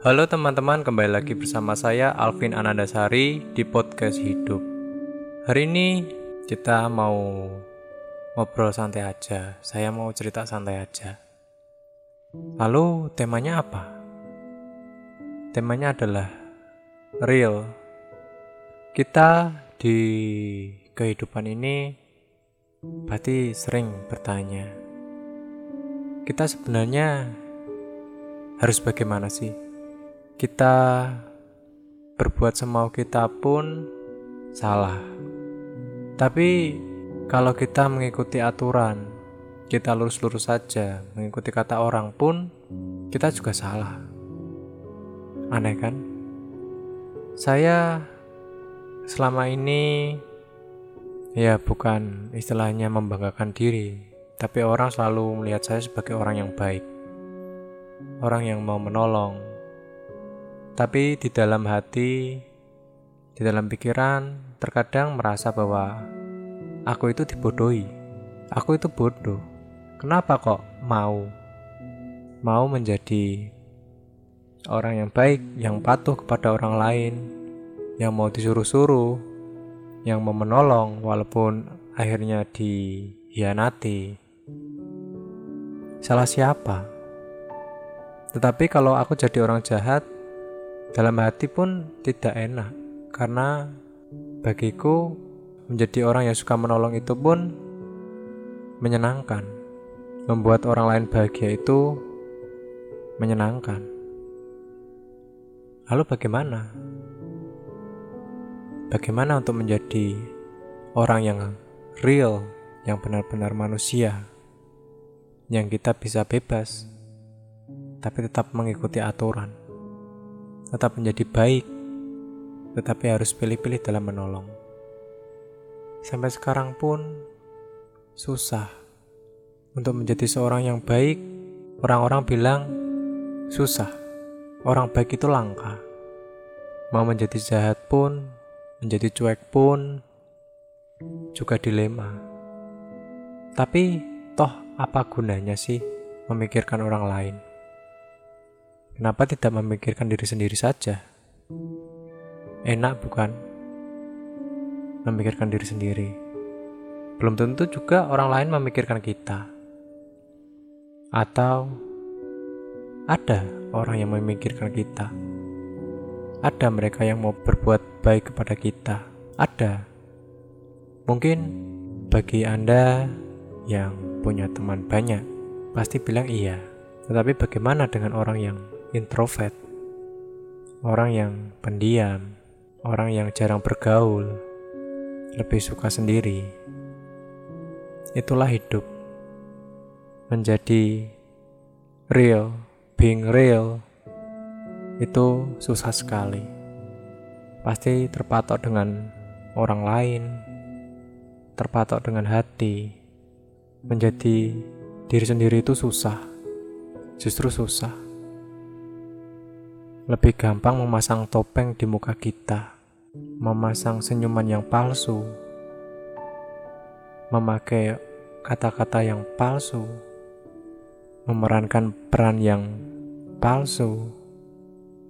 Halo teman-teman, kembali lagi bersama saya Alvin Anandasari di podcast Hidup. Hari ini kita mau ngobrol santai aja. Saya mau cerita santai aja. Lalu temanya apa? Temanya adalah real. Kita di kehidupan ini pasti sering bertanya, kita sebenarnya harus bagaimana sih? Kita berbuat semau kita pun salah. Tapi kalau kita mengikuti aturan, kita lurus-lurus saja, mengikuti kata orang pun kita juga salah. Aneh kan? Saya selama ini ya bukan istilahnya membanggakan diri, tapi orang selalu melihat saya sebagai orang yang baik. Orang yang mau menolong, tapi di dalam hati, di dalam pikiran, terkadang merasa bahwa aku itu dibodohi. Aku itu bodoh. Kenapa kok mau mau menjadi orang yang baik, yang patuh kepada orang lain, yang mau disuruh-suruh, yang mau menolong walaupun akhirnya dihianati. Salah siapa? Tetapi kalau aku jadi orang jahat, dalam hati pun tidak enak karena bagiku menjadi orang yang suka menolong itu pun menyenangkan. Membuat orang lain bahagia itu menyenangkan. Lalu bagaimana? Bagaimana untuk menjadi orang yang real, yang benar-benar manusia, yang kita bisa bebas, tapi tetap mengikuti aturan? Tetap menjadi baik, tetapi harus pilih-pilih dalam menolong. Sampai sekarang pun susah untuk menjadi seorang yang baik. Orang-orang bilang susah, orang baik itu langka. Mau menjadi jahat pun, menjadi cuek pun, juga dilema. Tapi toh apa gunanya sih memikirkan orang lain? Kenapa tidak memikirkan diri sendiri saja? Enak bukan? Memikirkan diri sendiri. Belum tentu juga orang lain memikirkan kita. Atau ada orang yang memikirkan kita. Ada mereka yang mau berbuat baik kepada kita. Ada. Mungkin bagi Anda yang punya teman banyak, pasti bilang iya. Tetapi bagaimana dengan orang yang introvert, orang yang pendiam, orang yang jarang bergaul, lebih suka sendiri. Itulah hidup. Menjadi real, being real, itu susah sekali. Pasti terpatok dengan orang lain, terpatok dengan hati. Menjadi diri sendiri itu susah, justru susah lebih gampang memasang topeng di muka kita, memasang senyuman yang palsu, memakai kata-kata yang palsu, memerankan peran yang palsu,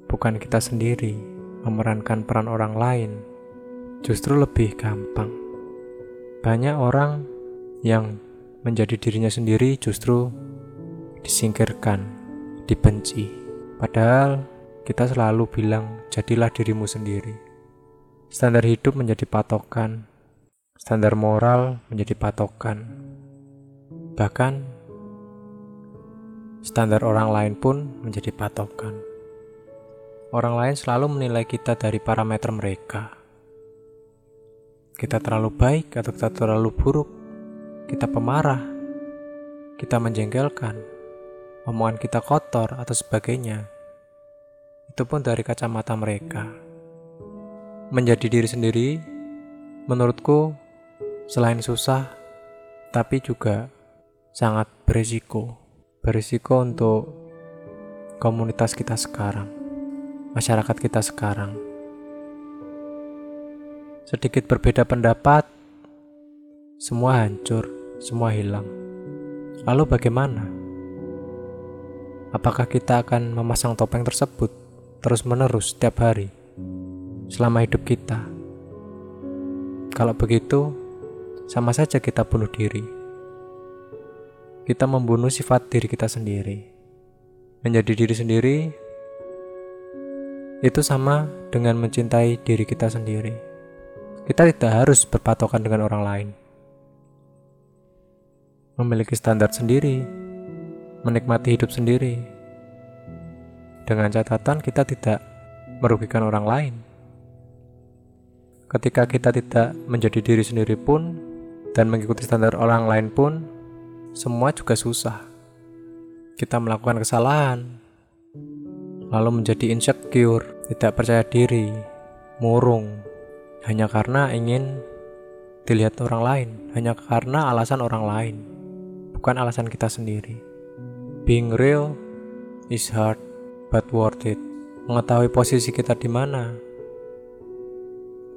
bukan kita sendiri, memerankan peran orang lain, justru lebih gampang. Banyak orang yang menjadi dirinya sendiri justru disingkirkan, dibenci. Padahal kita selalu bilang, jadilah dirimu sendiri. Standar hidup menjadi patokan, standar moral menjadi patokan. Bahkan, standar orang lain pun menjadi patokan. Orang lain selalu menilai kita dari parameter mereka. Kita terlalu baik atau kita terlalu buruk, kita pemarah, kita menjengkelkan, omongan kita kotor atau sebagainya itu pun dari kacamata mereka. Menjadi diri sendiri, menurutku, selain susah, tapi juga sangat berisiko. Berisiko untuk komunitas kita sekarang, masyarakat kita sekarang. Sedikit berbeda pendapat, semua hancur, semua hilang. Lalu bagaimana? Apakah kita akan memasang topeng tersebut? Terus-menerus setiap hari selama hidup kita. Kalau begitu, sama saja kita bunuh diri. Kita membunuh sifat diri kita sendiri. Menjadi diri sendiri itu sama dengan mencintai diri kita sendiri. Kita tidak harus berpatokan dengan orang lain. Memiliki standar sendiri, menikmati hidup sendiri. Dengan catatan kita tidak merugikan orang lain. Ketika kita tidak menjadi diri sendiri pun dan mengikuti standar orang lain pun, semua juga susah. Kita melakukan kesalahan, lalu menjadi insecure, tidak percaya diri, murung, hanya karena ingin dilihat orang lain, hanya karena alasan orang lain, bukan alasan kita sendiri. Being real is hard, but worth it. Mengetahui posisi kita di mana,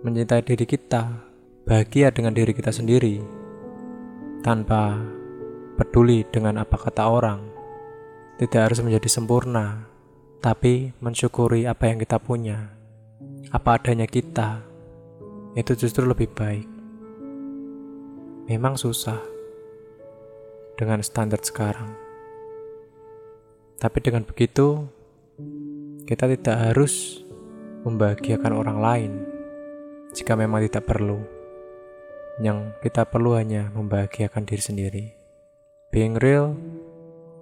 mencintai diri kita, bahagia dengan diri kita sendiri, tanpa peduli dengan apa kata orang. Tidak harus menjadi sempurna, tapi mensyukuri apa yang kita punya, apa adanya kita, itu justru lebih baik. Memang susah. Dengan standar sekarang, tapi dengan begitu kita tidak harus membahagiakan orang lain jika memang tidak perlu. Yang kita perlu hanya membahagiakan diri sendiri. Being real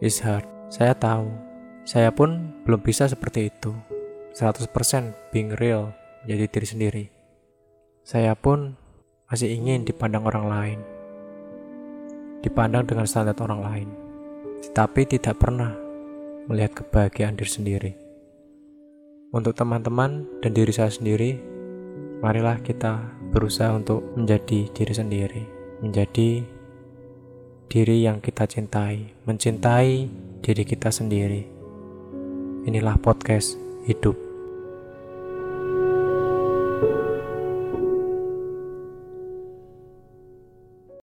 is hard. Saya tahu. Saya pun belum bisa seperti itu. 100% being real menjadi diri sendiri. Saya pun masih ingin dipandang orang lain. Dipandang dengan standar orang lain. Tetapi tidak pernah melihat kebahagiaan diri sendiri. Untuk teman-teman dan diri saya sendiri, marilah kita berusaha untuk menjadi diri sendiri, menjadi diri yang kita cintai, mencintai diri kita sendiri. Inilah podcast hidup.